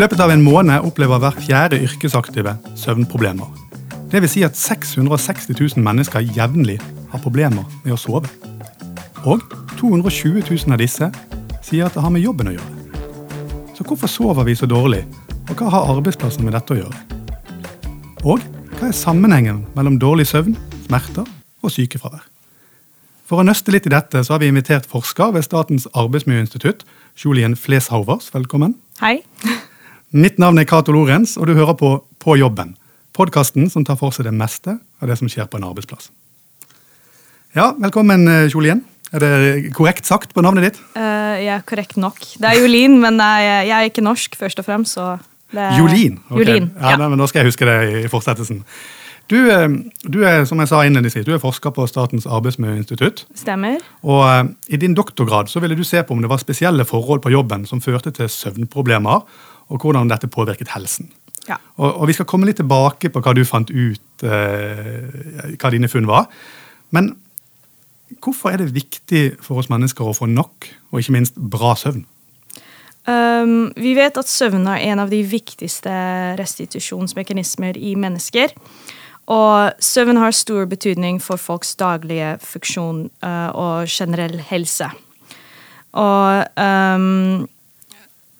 I løpet av en måned opplever hver fjerde yrkesaktive søvnproblemer. Det vil si at 660 000 mennesker jevnlig har problemer med å sove. Og 220 000 av disse sier at det har med jobben å gjøre. Så hvorfor sover vi så dårlig, og hva har arbeidsplassen med dette å gjøre? Og hva er sammenhengen mellom dårlig søvn, smerter og sykefravær? For å nøste litt i dette så har vi invitert forsker ved Statens arbeidsmiljøinstitutt, Julien Fleshaugers. Velkommen. Hei. Mitt navn er Cato Lorenz, og du hører på På jobben. Podkasten som tar for seg det meste av det som skjer på en arbeidsplass. Ja, Velkommen, eh, Er det korrekt sagt på navnet ditt? Uh, jeg er korrekt nok. Det er Jolien, men jeg, jeg er ikke norsk, først og fremst. så er... Jolien? Okay. Jolien ja, ja. Men Da skal jeg huske det i fortsettelsen. Du, eh, du, er som jeg sa innledningsvis, du er forsker på Statens arbeidsmiljøinstitutt. Stemmer. Og uh, I din doktorgrad så ville du se på om det var spesielle forhold på jobben som førte til søvnproblemer, og hvordan dette påvirket helsen. Ja. Og, og, Vi skal komme litt tilbake på hva du fant ut, eh, hva dine funn var. Men Hvorfor er det viktig for oss mennesker å få nok, og ikke minst bra søvn? Um, vi vet at søvn er en av de viktigste restitusjonsmekanismer i mennesker. Og søvn har stor betydning for folks daglige funksjon uh, og generell helse. Og um,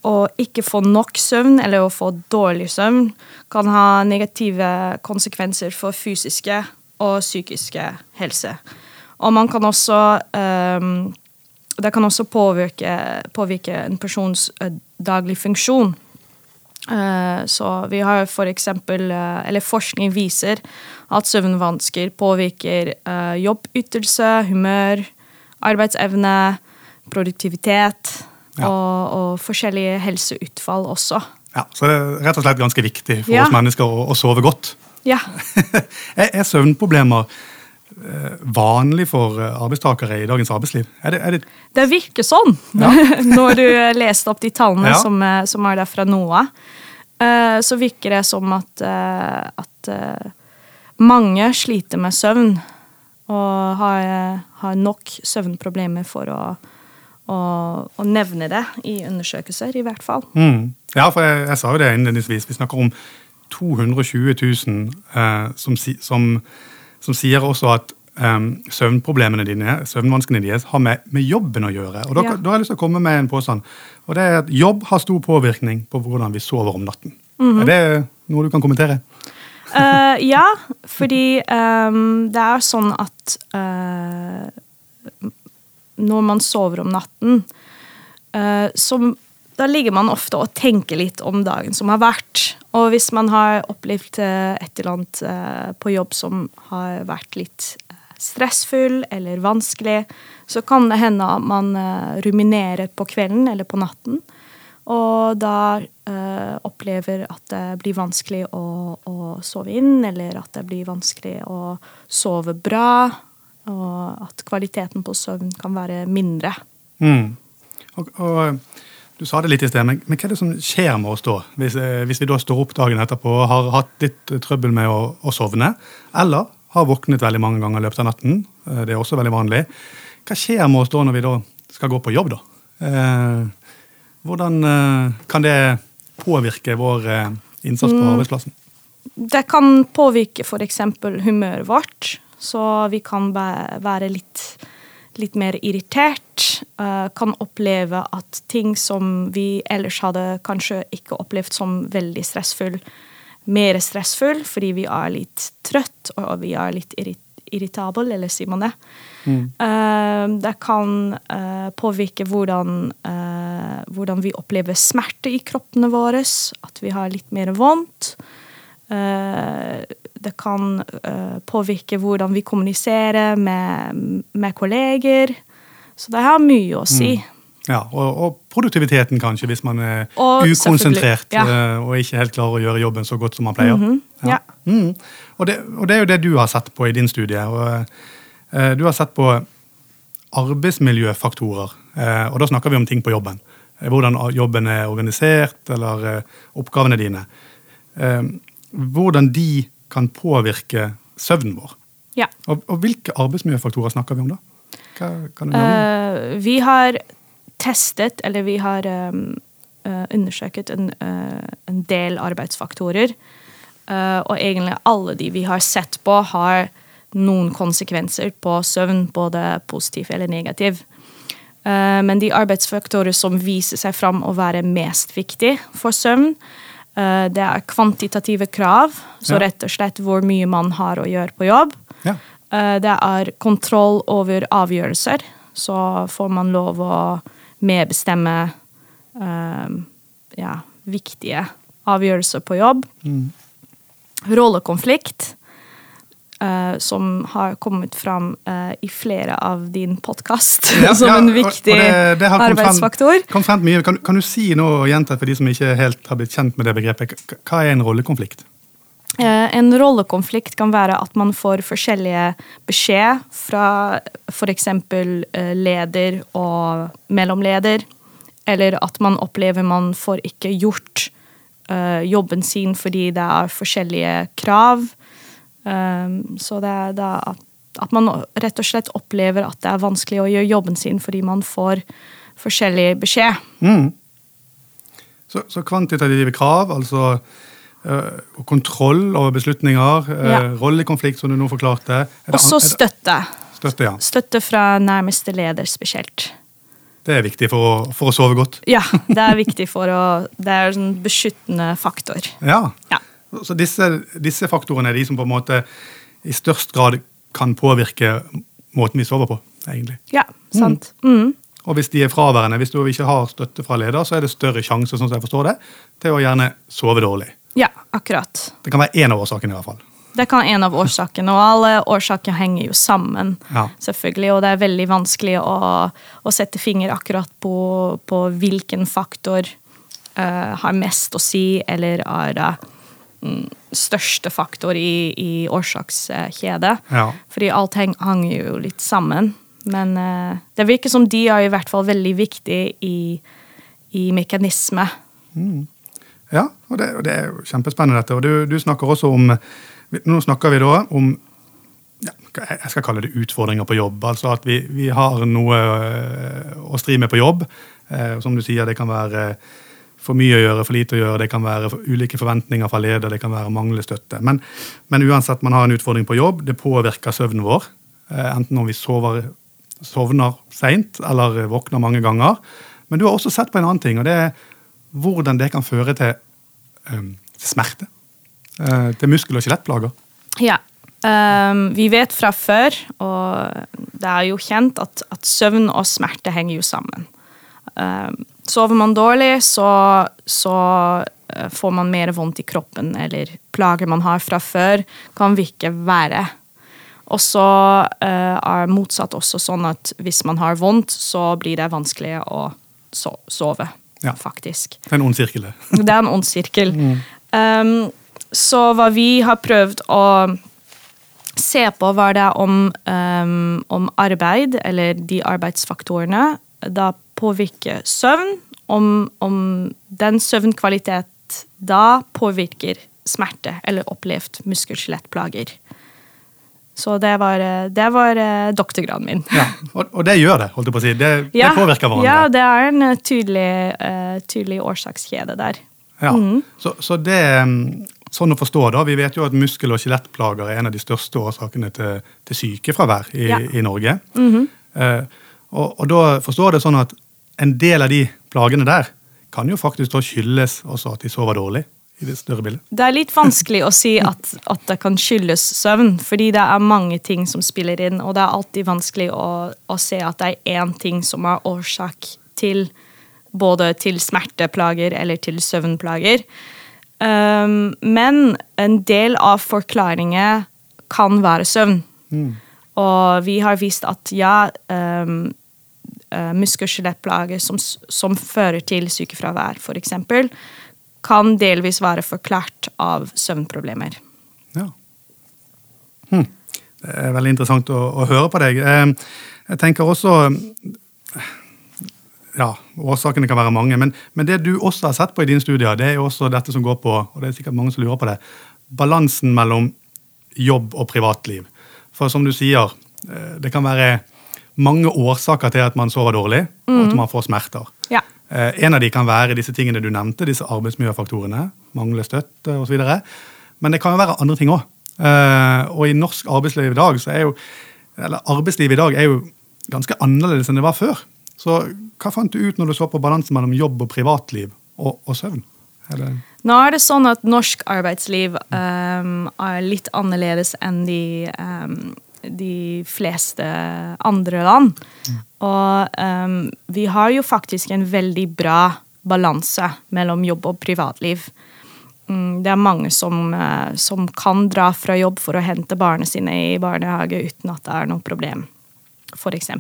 å ikke få nok søvn eller å få dårlig søvn kan ha negative konsekvenser for fysiske og psykiske helse. Og man kan også um, Det kan også påvirke, påvirke en persons uh, daglig funksjon. Uh, så vi har for eksempel uh, Eller forskning viser at søvnvansker påvirker jobbytelse, humør, arbeidsevne, produktivitet ja. og, og, forskjellige helseutfall også. Ja, Så det er rett og slett ganske viktig for ja. oss mennesker å, å sove godt. Ja. er søvnproblemer Eh, vanlig for eh, arbeidstakere i dagens arbeidsliv? Er det, er det... det virker sånn, ja. når du leste opp de tallene som, eh, som, er der fra NOA. Så virker det som at, at mange sliter med søvn og har, har nok søvnproblemer for å, å, å, nevne det i undersøkelser, i hvert fall. Mm. Ja, for jeg, jeg, sa jo det innledningsvis. Vi snakker om 220 000 eh, som, som som sier også at eh, søvnproblemene dine, søvnvanskene deres har med, med, jobben å gjøre. Og da, ja. da, har jeg lyst til å komme med en påstand. Og det er at Jobb har stor påvirkning på hvordan vi sover om natten. Mm -hmm. Er det noe du kan kommentere? Uh, ja, fordi um, det er sånn at uh, når man sover om natten, uh, så da ligger man ofte og tenker litt om dagen som har vært. Og hvis man har opplevd eh, et eller annet eh, på jobb som har vært litt eh, stressfull eller vanskelig, så kan det hende at man ruminerer på kvelden eller på natten. Og da opplever at det blir vanskelig å, å, sove inn, eller at det blir vanskelig å sove bra. Og at kvaliteten på søvn kan være mindre. Mm. Og, og du sa det litt i sted, men, men, hva er det som skjer med oss da? Hvis, eh, hvis vi da står opp dagen etterpå og har hatt litt trøbbel med å, å, sovne, eller har våknet veldig mange ganger i løpet av natten, eh, det er også veldig vanlig. Hva skjer med oss da når vi da skal gå på jobb, da? Eh, hvordan eh, kan det påvirke vår eh, innsats på mm. arbeidsplassen? Det kan påvirke f.eks. humøret vårt, så vi kan være litt litt mer irritert. Uh, kan oppleve at ting som vi ellers hadde kanskje ikke opplevd som veldig stressfull, mer stressfull fordi vi er litt trøtt og vi er litt irritert irritabel, eller sier man det? Mm. Uh, det kan uh, påvirke hvordan, hvordan, vi opplever smerte i kroppene våre. At vi har litt mer vondt. Uh, det kan uh, påvirke hvordan vi kommuniserer med, med, kolleger. Så det har mye å si. Mm. Ja, og, og, produktiviteten, kanskje, hvis man er og, ukonsentrert ja. uh, og ikke helt klarer å gjøre jobben så godt som man pleier. Mm -hmm. ja. Mm. Og, det, og, det, er jo det du har sett på i din studie. Og, uh, du har sett på arbeidsmiljøfaktorer, uh, og da snakker vi om ting på jobben. Hvordan jobben er organisert, eller oppgavene dine. Hvordan de kan påvirke søvnen vår. Ja. Og, og, hvilke arbeidsmiljøfaktorer snakker vi om da? Hva, uh, vi har testet, eller vi har um, uh, undersøket en, uh, en del arbeidsfaktorer. Og egentlig alle de vi har sett på, har noen konsekvenser på søvn, både positiv eller negativ. Men de arbeidsfaktorer som viser seg fram å være mest viktig for søvn, det er kvantitative krav, så rett og slett hvor mye man har å gjøre på jobb. Ja. Eh, Det er kontroll over avgjørelser, så får man lov å medbestemme eh, ja, viktige avgjørelser på jobb. Rollekonflikt, eh, som har kommet fram uh, i flere av din podkast Ja, som ja, en og- og viktig det- det kommet frem- arbeidsfaktor. Kom frem mye. Kan, kan du si noe og gjenta for de som ikke helt har blitt kjent med det begrepet? Hva er en rollekonflikt? Eh, En rollekonflikt kan være at man får forskjellige beskjed fra f.eks. leder og mellomleder. Eller at man opplever man får ikke gjort jobben sin fordi det er forskjellige krav. Um, så det er da at, at man rett og slett opplever at det er vanskelig å gjøre jobben sin fordi man får forskjellig beskjed. Mm. Så, så kvantitative krav, altså uh, kontroll over beslutninger, øh, Ja. rollekonflikt, som du nå forklarte. Og så støtte. Støtte, ja. Støtte fra nærmeste leder spesielt. Det er viktig for å, for å sove godt. Ja, det er viktig for å Det er en beskyttende faktor. Ja. Ja. Så disse, disse faktorene er de som på en måte i størst grad kan påvirke måten vi sover på, egentlig. Ja, sant. Mm. Og hvis de er fraværende, hvis du ikke har støtte fra leder, så er det større sjanse sånn som jeg forstår det, til å gjerne sove dårlig. Ja, akkurat. Det kan være én av årsakene. i hvert fall. Det kan være en av årsakene, og alle årsaker henger jo sammen. Ja. selvfølgelig, Og det er veldig vanskelig å, å sette finger akkurat på, på hvilken faktor uh, har mest å si, eller er mm, største faktor i, i årsakskjedet. Ja. Fordi alt heng, henger jo litt sammen. Men uh, det virker som de er i hvert fall veldig viktige i, i mekanisme. Ja, og det, og det er jo kjempespennende dette. Og du, du snakker også om Nå snakker vi da om ja, jeg skal kalle det utfordringer på jobb. Altså at vi, vi har noe øh, å stri med på jobb. Eh, som du sier, det kan være for mye å gjøre, for lite å gjøre, det kan være ulike forventninger fra leder, det kan være manglende støtte. Men, men uansett, man har en utfordring på jobb. Det påvirker søvnen vår. eh, Enten om vi sover, sovner seint eller våkner mange ganger. Men du har også sett på en annen ting, og det er hvordan det kan føre til um, smerte. Uh, til muskel- og skjelettplager. Ja. Um, vi vet fra før, og det er jo kjent, at, at søvn og smerte henger jo sammen. Ehm, sover man dårlig, så, så eh, får man mer vondt i kroppen, eller plager man har fra før, kan virke verre. Og så uh, er motsatt også sånn at hvis man har vondt, så blir det vanskelig å so sove, Ja. faktisk. Det er en ond sirkel. det. Er en ond sirkel. Um, så hva vi har prøvd å se på, var det om, um, om arbeid, eller de arbeidsfaktorene, da påvirker søvn. Om, om den søvnkvalitet da påvirker smerte eller opplevd muskel-skjelettplager. Så det var, eh, det var eh, doktorgraden min. Ja, og, og det gjør det, holdt jeg på å si. Det, Ja, det påvirker hverandre. Ja, det er en eh, tydelig, uh, tydelig årsakskjede der. Ja. mm. Så, så det mm, Sånn å forstå, da. Vi vet jo at muskel- og skjelettplager er en av de største årsakene til, til sykefravær i, Ja. i Norge. Mm -hmm. uh, og, og da forstår jeg det sånn at en del av de plagene der kan jo faktisk da skyldes også at de sover dårlig. i det større bildet. Det er litt vanskelig å si at, at det kan skyldes søvn, fordi det er mange ting som spiller inn, og det er alltid vanskelig å, å se at det er én ting som er årsak til både til smerteplager eller til søvnplager. Um, men en del av forklaringen kan være søvn. Og vi har vist at ja, um, muskel- og skjelettplager som, som fører til sykefravær, f.eks., kan delvis være forklart av søvnproblemer. Ja. Hm. Det er veldig interessant å, å høre på deg. Eh, Jeg tenker også Ja, årsakene kan være mange, men, men det du også har sett på i dine studier, det er jo også dette som går på, og det er sikkert mange som lurer på det, balansen mellom jobb og privatliv. For som du sier, eh, det kan være mange årsaker til at man sover dårlig, og at man får smerter. Ja. Eh, en av de kan være disse tingene du nevnte, disse arbeidsmiljøfaktorene. Mangle støtte osv. Men det kan jo være andre ting òg. Og i norsk arbeidsliv i dag så er jo eller arbeidslivet i dag er jo ganske annerledes enn det var før. Så hva fant du ut når du så på balansen mellom jobb og privatliv og, og søvn? Eller? Nå er det sånn at norsk arbeidsliv um, er litt annerledes enn de, um, de fleste andre land. Og um, vi har jo faktisk en veldig bra balanse mellom jobb og privatliv. Mm, det er mange som, uh, som, kan dra fra jobb for å hente barna sine i barnehage uten at det er noe problem, f.eks.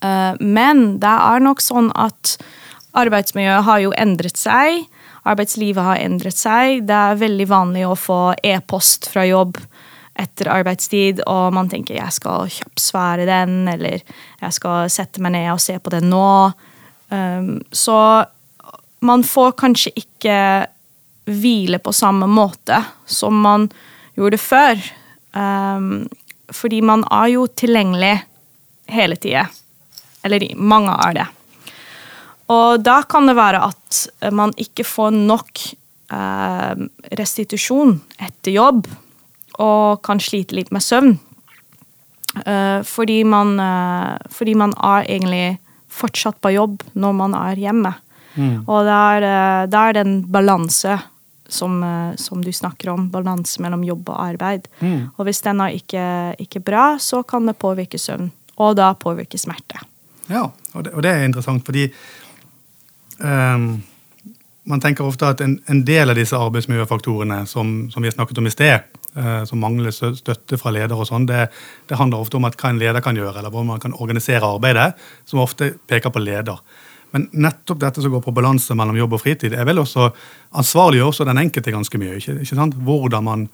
Uh, men det er nok sånn at arbeidsmiljøet har jo endret seg. Arbeidslivet har endret seg. Det er veldig vanlig å få e-post fra jobb etter arbeidstid, og man tenker 'jeg skal kjappsvære den', eller 'jeg skal sette meg ned og se på den nå'. Um, så man får kanskje ikke hvile på samme måte som man gjorde før. Um, fordi man er jo tilgjengelig hele tida. Eller mange er det. Og da kan det være at man ikke får nok uh, restitusjon etter jobb, og kan slite litt med søvn. Uh, fordi, man, uh, fordi man er egentlig fortsatt på jobb når man er hjemme. Mm. Og det er, uh, det er, den balanse som, som, du snakker om. Balanse mellom jobb og arbeid. Mm. Og hvis den er ikke, ikke bra, så kan det påvirke søvn. Og da påvirke smerte. Ja, og det, og det er interessant, fordi um, man tenker ofte at en, en, del av disse arbeidsmiljøfaktorene som, som vi har snakket om i sted, som mangler støtte fra leder og sånn, det, det, handler ofte om hva en leder kan gjøre, eller hvordan man kan organisere arbeidet, som ofte peker på leder. Men nettopp dette som går på balanse mellom jobb og fritid, er vel også ansvarliggjør også den enkelte ganske mye. ikke, ikke sant? Hvordan man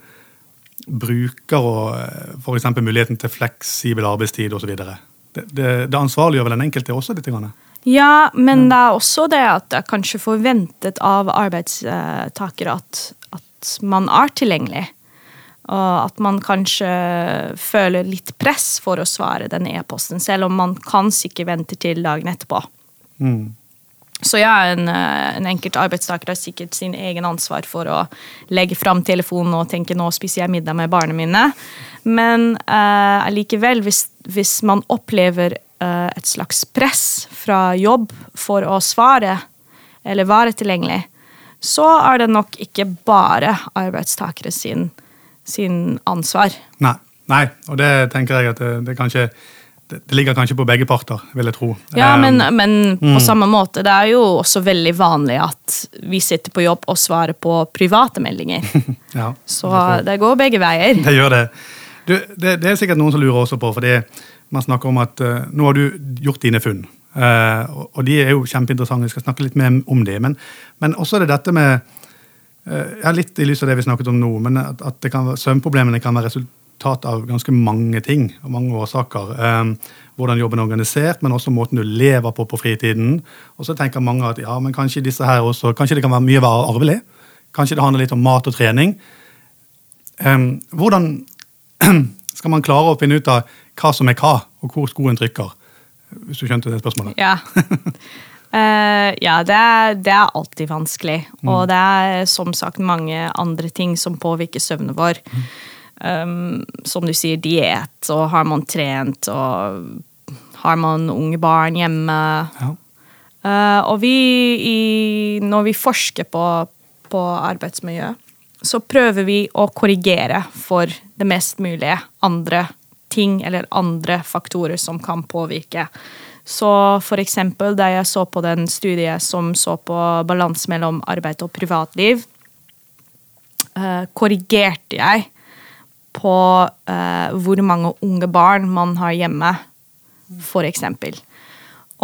bruker og eh, f.eks. muligheten til fleksibel arbeidstid osv. Det, det, det ansvarliggjør vel den enkelte også litt? Grann. Ja, men det er også det at det er kanskje forventet av arbeidstakere at, at man er tilgjengelig. Og at man kanskje føler litt press for å svare den e-posten, selv om man kan sikkert vente til dagen etterpå. Mm. Så ja, en, eh, en enkelt arbeidstaker har sikkert sin egen ansvar for å legge fram telefonen og tenke nå spiser jeg middag med barna mine. Men uh, allikevel, hvis, hvis, man opplever uh, et slags press fra jobb for å svare eller være tilgjengelig, så er det nok ikke bare arbeidstakere sin, sin ansvar. Nei. Nei, og det tenker jeg at det, det kanskje det, ligger kanskje på begge parter, vil jeg tro. Ja, men, um, men på mm. samme måte, det er jo også veldig vanlig at vi sitter på jobb og svarer på private meldinger. ja, Så det går begge veier. Det gjør det. Du, det. det. er sikkert noen som lurer også på, fordi man snakker om at uh, nå har du gjort dine funn. Uh, og de er jo kjempeinteressante, vi skal snakke litt mer om det. Men, men også er det dette med ja, Litt i lys av det vi snakket om nå, men at, at kan, søvnproblemene kan være resultat av ganske mange ting og mange årsaker. Um, hvordan jobben er organisert, men også måten du lever på på fritiden. Og så tenker mange at ja, men kanskje disse her også, kanskje det kan være mye være arvelig. Kanskje det handler litt om mat og trening. Um, hvordan skal man klare å finne ut av hva som er hva, og hvor skoen trykker? Hvis du skjønte det spørsmålet? Ja. Uh, ja, det er, det er, alltid vanskelig. Mm. Og det er som sagt mange andre ting som påvirker søvnen vår. Mm. Um, som du sier, diett, og har man trent, og har man unge barn hjemme. Ja. Uh, og vi, i, når vi forsker på, på arbeidsmiljø, så prøver vi å korrigere for det mest mulige andre ting eller andre faktorer som kan påvirke. Så for eksempel da jeg så på den studiet som så på balanse mellom arbeid og privatliv, uh, korrigerte jeg på uh, hvor mange unge barn man har hjemme, for eksempel.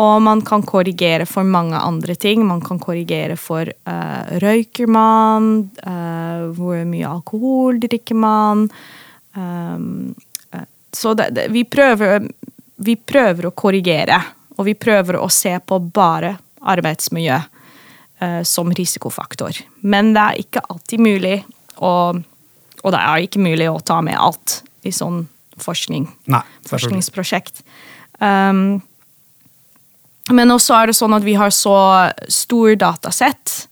Og man kan korrigere for mange andre ting. Man kan korrigere for uh, røyker man, uh, hvor mye alkohol drikker man. Um, så det, det, vi, prøver, vi, prøver, å korrigere, og vi prøver å se på bare arbeidsmiljø uh, som risikofaktor. Men det er ikke alltid mulig å og det er ikke mulig å ta med alt i sånn forskning. Nei, forskningsprosjekt. Um, Men også er det sånn at vi har så stor datasett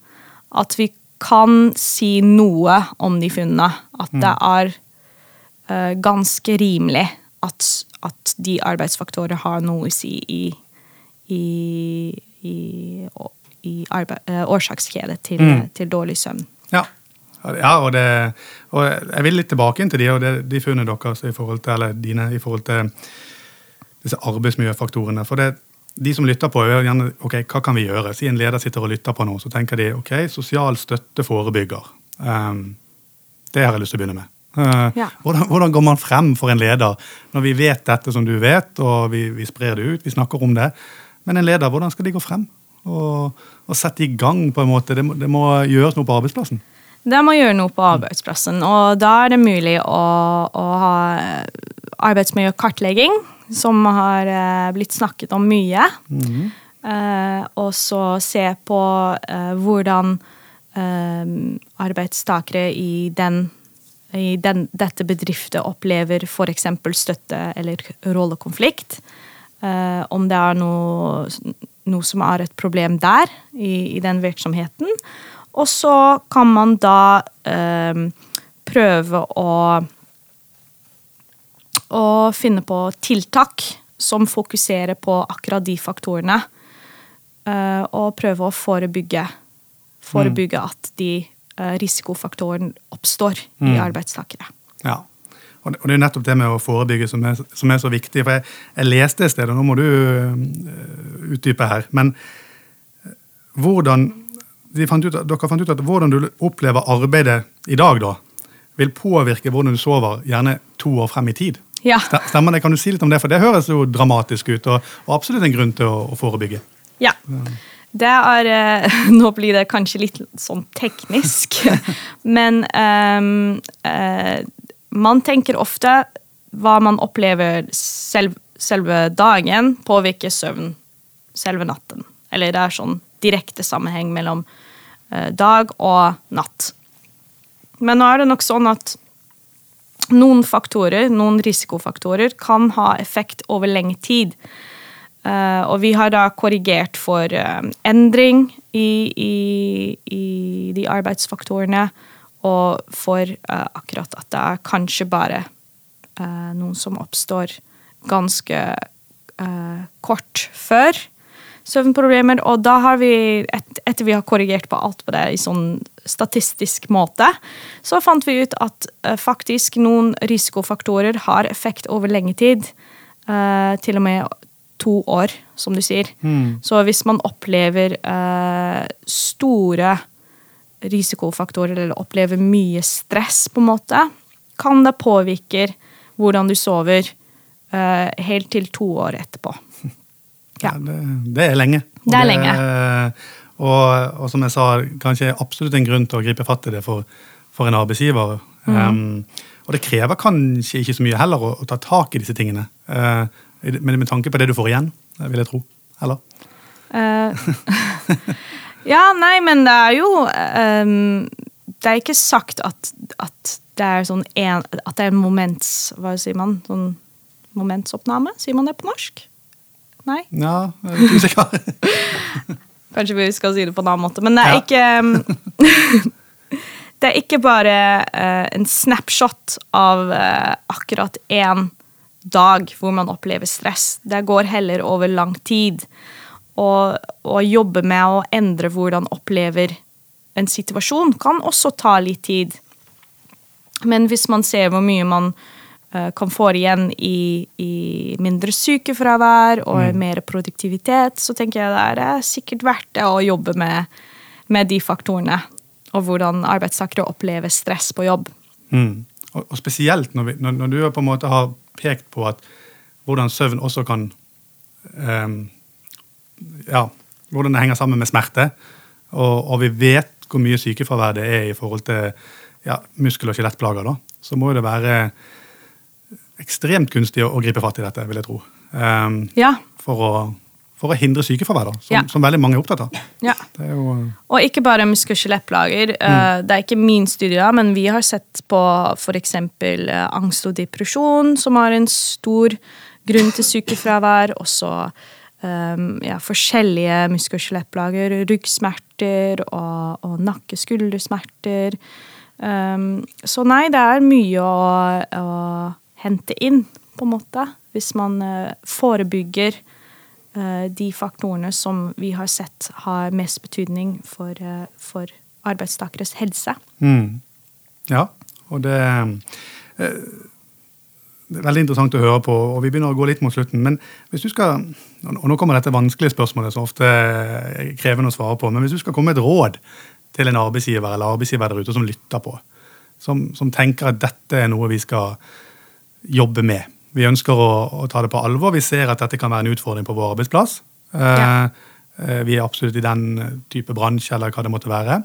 at vi kan si noe om de funnene. At det er uh, ganske rimelig at, at de arbeidsfaktorer har noe å si i, i, i, i eh, årsakskjede til, til dårlig søvn. Ja. Ja, og, det, og jeg vil litt tilbake inn til de og det, de funnene deres i forhold til, eller dine i forhold til disse arbeidsmiljøfaktorene. For det, de som lytter på, gjerne ok, hva kan vi gjøre? Si en leder sitter og lytter på noe, så tenker de ok, sosial støtte forebygger. Um, det har jeg lyst til å begynne med. Ja. hvordan, hvordan går man frem for en leder når vi vet dette som du vet, og vi, vi sprer det ut, vi snakker om det? Men en leder, hvordan skal de gå frem? Og, og sette i gang, på en måte. Det må, det må gjøres noe på arbeidsplassen. Det må gjøre noe på arbeidsplassen, og da er det mulig å, å ha arbeidsmiljøkartlegging, som har eh, blitt snakket om mye. Eh, og så se på eh, hvordan eh, arbeidstakere i, den, i den, dette bedriftet opplever f.eks. støtte eller rollekonflikt. Uh, om det er noe, noe som er et problem der, i, i den virksomheten. Og så kan man da eh, prøve å å finne på tiltak som fokuserer på akkurat de faktorene. Uh, og prøve å forebygge, forebygge at de eh, oppstår oppstår i arbeidstakere. Ja. Og det, og det er nettopp det med å forebygge som er, som er så viktig. For jeg, jeg leste et sted, og nå må du øh, utdype her, men øh, hvordan de fant ut, Dere fant ut at hvordan du opplever arbeidet i dag, da, vil påvirke hvordan du sover gjerne to år frem i tid. Ja. Stemmer det? Kan du si litt om det? For det høres jo dramatisk ut, og, og absolutt en grunn til å, å forebygge. Ja. Det er eh, Nå blir det kanskje litt sånn teknisk, men um, uh, man tenker ofte hva man opplever selv, selve dagen, påvirker søvn selve natten. Eller det er sånn direkte sammenheng mellom uh, dag og natt. Men nå er det nok sånn at noen faktorer, noen risikofaktorer, kan ha effekt over lengre tid. Eh, og vi har da korrigert for uh, endring i, i, i de arbeidsfaktorene, og for uh, akkurat at det er kanskje bare noen som oppstår ganske kort før søvnproblemer. Og da har vi, et, etter vi har korrigert på alt på det i sånn statistisk måte, så fant vi ut at faktisk noen risikofaktorer har effekt over lenge tid. til og med to år, som du sier. Så hvis man opplever eh, store risikofaktorer, eller opplever mye stress, på en måte, kan det påvirke hvordan du sover eh, helt til to år etterpå. Ja. det, det er lenge. Og Det er lenge. Og, og som jeg sa, kanskje absolutt en grunn til å gripe fatt i det for, for en arbeidsgiver. Mm. Um, og det krever kanskje ikke så mye heller å, å ta tak i disse tingene. Uh, med, med tanke på det du får igjen, vil jeg tro. Eller? Uh, ja, nei, men det er jo um, Det er ikke sagt at, at det er sånn en, At det er en moments... Hva sier man? Sånn momentsoppname? Sier man det på norsk? Nei? Ja, jeg er usikker. Kanskje vi skal si det på en annen måte. Men det er Ja. ikke um, Det er ikke bare uh, en snapshot av uh, akkurat én dag hvor man opplever stress. Det går heller over lang tid. Og å jobbe med å endre hvordan opplever en situasjon kan også ta litt tid. Men hvis man ser hvor mye man uh, kan få igjen i, i mindre sykefravær og mer produktivitet, så tenker jeg det er eh, sikkert verdt det å jobbe med, med de faktorene. Og hvordan arbeidstakere opplever stress på jobb. Mm. Og, og spesielt når, vi, når, når du på en måte har pekt på at hvordan søvn også kan um, Ja, hvordan det henger sammen med smerte. Og, og vi vet hvor mye sykefravær det er i forhold til ja, muskel- og skjelettplager. da, Så må det være ekstremt kunstig å, å gripe fatt i dette, vil jeg tro. Um, Ja. for, å, for å hindre sykefravær, som, Ja. som veldig mange er opptatt av. ja. Er jo, Og ikke bare muskel- og skjelettplager. Mm. Det er ikke min studie, men vi har sett på f.eks. angst og depresjon, som har en stor grunn til sykefravær. Også um, ja, forskjellige muskel- og skjelettplager. Ryggsmerter og, og nakke-skuldersmerter. Um, så nei, det er mye å, å, hente inn, på en måte. Hvis man uh, forebygger uh, de faktorene som vi har sett har mest betydning for, uh, for arbeidstakeres helse. Mm. Ja, og det det er veldig interessant å høre på, og vi begynner å gå litt mot slutten. Men hvis du skal, og Nå kommer dette vanskelige spørsmålet, som ofte er krevende å svare på. Men hvis du skal komme med et råd til en arbeidsgiver eller arbeidsgiver der ute som lytter på, som, som tenker at dette er noe vi skal jobbe med. Vi ønsker å, å, ta det på alvor. Vi ser at dette kan være en utfordring på vår arbeidsplass. Ja. Eh, vi er absolutt i den type bransje, eller hva det måtte være.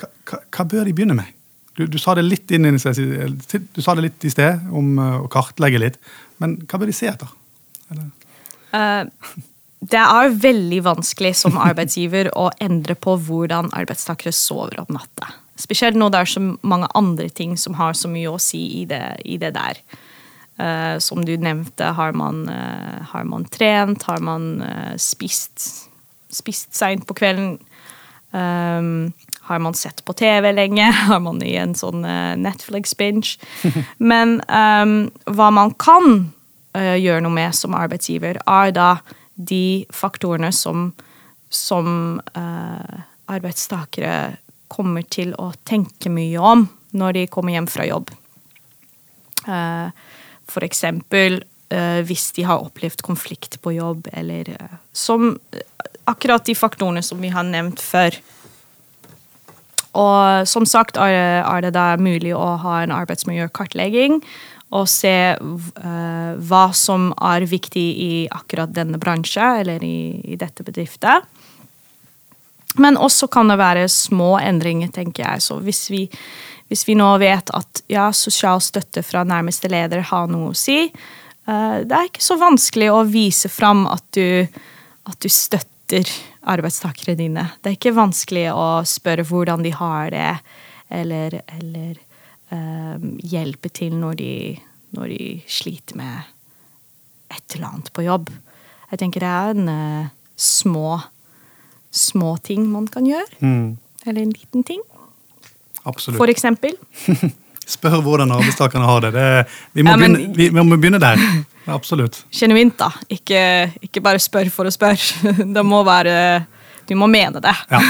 Hva, hva, bør de begynne med? Du, du, sa det litt inn, du sa det litt i sted om uh, å kartlegge litt. Men hva bør de se etter? Uh, det er veldig vanskelig som arbeidsgiver å endre på hvordan arbeidstakere sover om natta. Spesielt nå det er så mange andre ting som har så mye å si i det, i det der. Uh, som du nevnte, har man, har man trent? Har man spist, spist seint på kvelden? Um, har man sett på TV lenge? Har man i en sånn uh, Netflix-binge? Men um, hva man kan uh, gjøre noe med som arbeidsgiver, er da de faktorene som, som uh, arbeidstakere kommer til å tenke mye om når de kommer hjem fra jobb. For eksempel hvis de har opplevd konflikt på jobb, eller som akkurat de faktorene som vi har nevnt før. Og som sagt er, er det da mulig å ha en arbeidsmiljøkartlegging og se uh, hva som er viktig i akkurat denne bransjen eller i, i dette bedriftet. Men også kan det være små endringer, tenker jeg. Så hvis vi, hvis vi nå vet at ja, sosial støtte fra nærmeste leder har noe å si, uh, det er ikke så vanskelig å vise fram at du, at du støtter arbeidstakere dine. Det er ikke vanskelig å spørre hvordan de har det, eller, eller um, hjelpe til når de, når de, sliter med et eller annet på jobb. Jeg tenker det er en uh, små, små ting man kan gjøre. Mm. Eller en liten ting. Absolutt. For eksempel. Spør hvordan arbeidstakerne har det. det vi, må ja, men, begynne, vi, vi må begynne der. Absolutt. Genuint, da. Ikke, ikke, bare spør for å spørre. Det må være Du må mene det. Ja.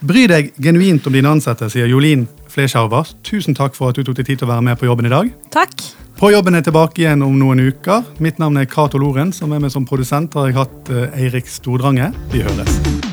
Bry deg genuint om dine ansatte, sier Jolin Flesjarver. Tusen takk for at du tok deg tid til å være med på jobben i dag. Takk. På jobben er tilbake igjen om noen uker. Mitt navn er Cato Loren, som er med som produsent har jeg hatt eh, Eirik Stordrange. Vi høres.